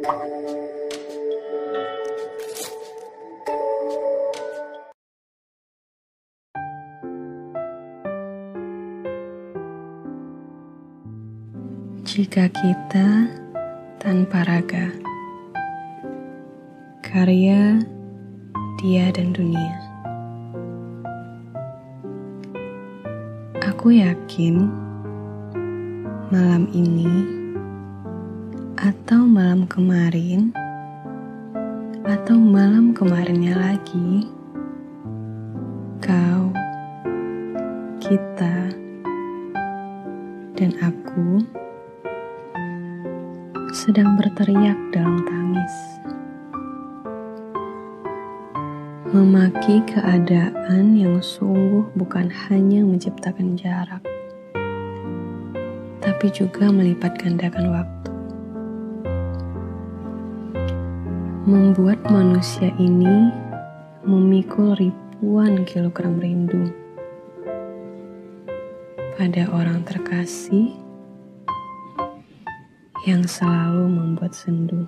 Jika kita tanpa raga, karya dia dan dunia. Aku yakin malam ini atau malam kemarin atau malam kemarinnya lagi, kau, kita, dan aku sedang berteriak dalam tangis. Memaki keadaan yang sungguh bukan hanya menciptakan jarak, tapi juga melipat gandakan waktu. Membuat manusia ini memikul ribuan kilogram rindu pada orang terkasih yang selalu membuat sendu.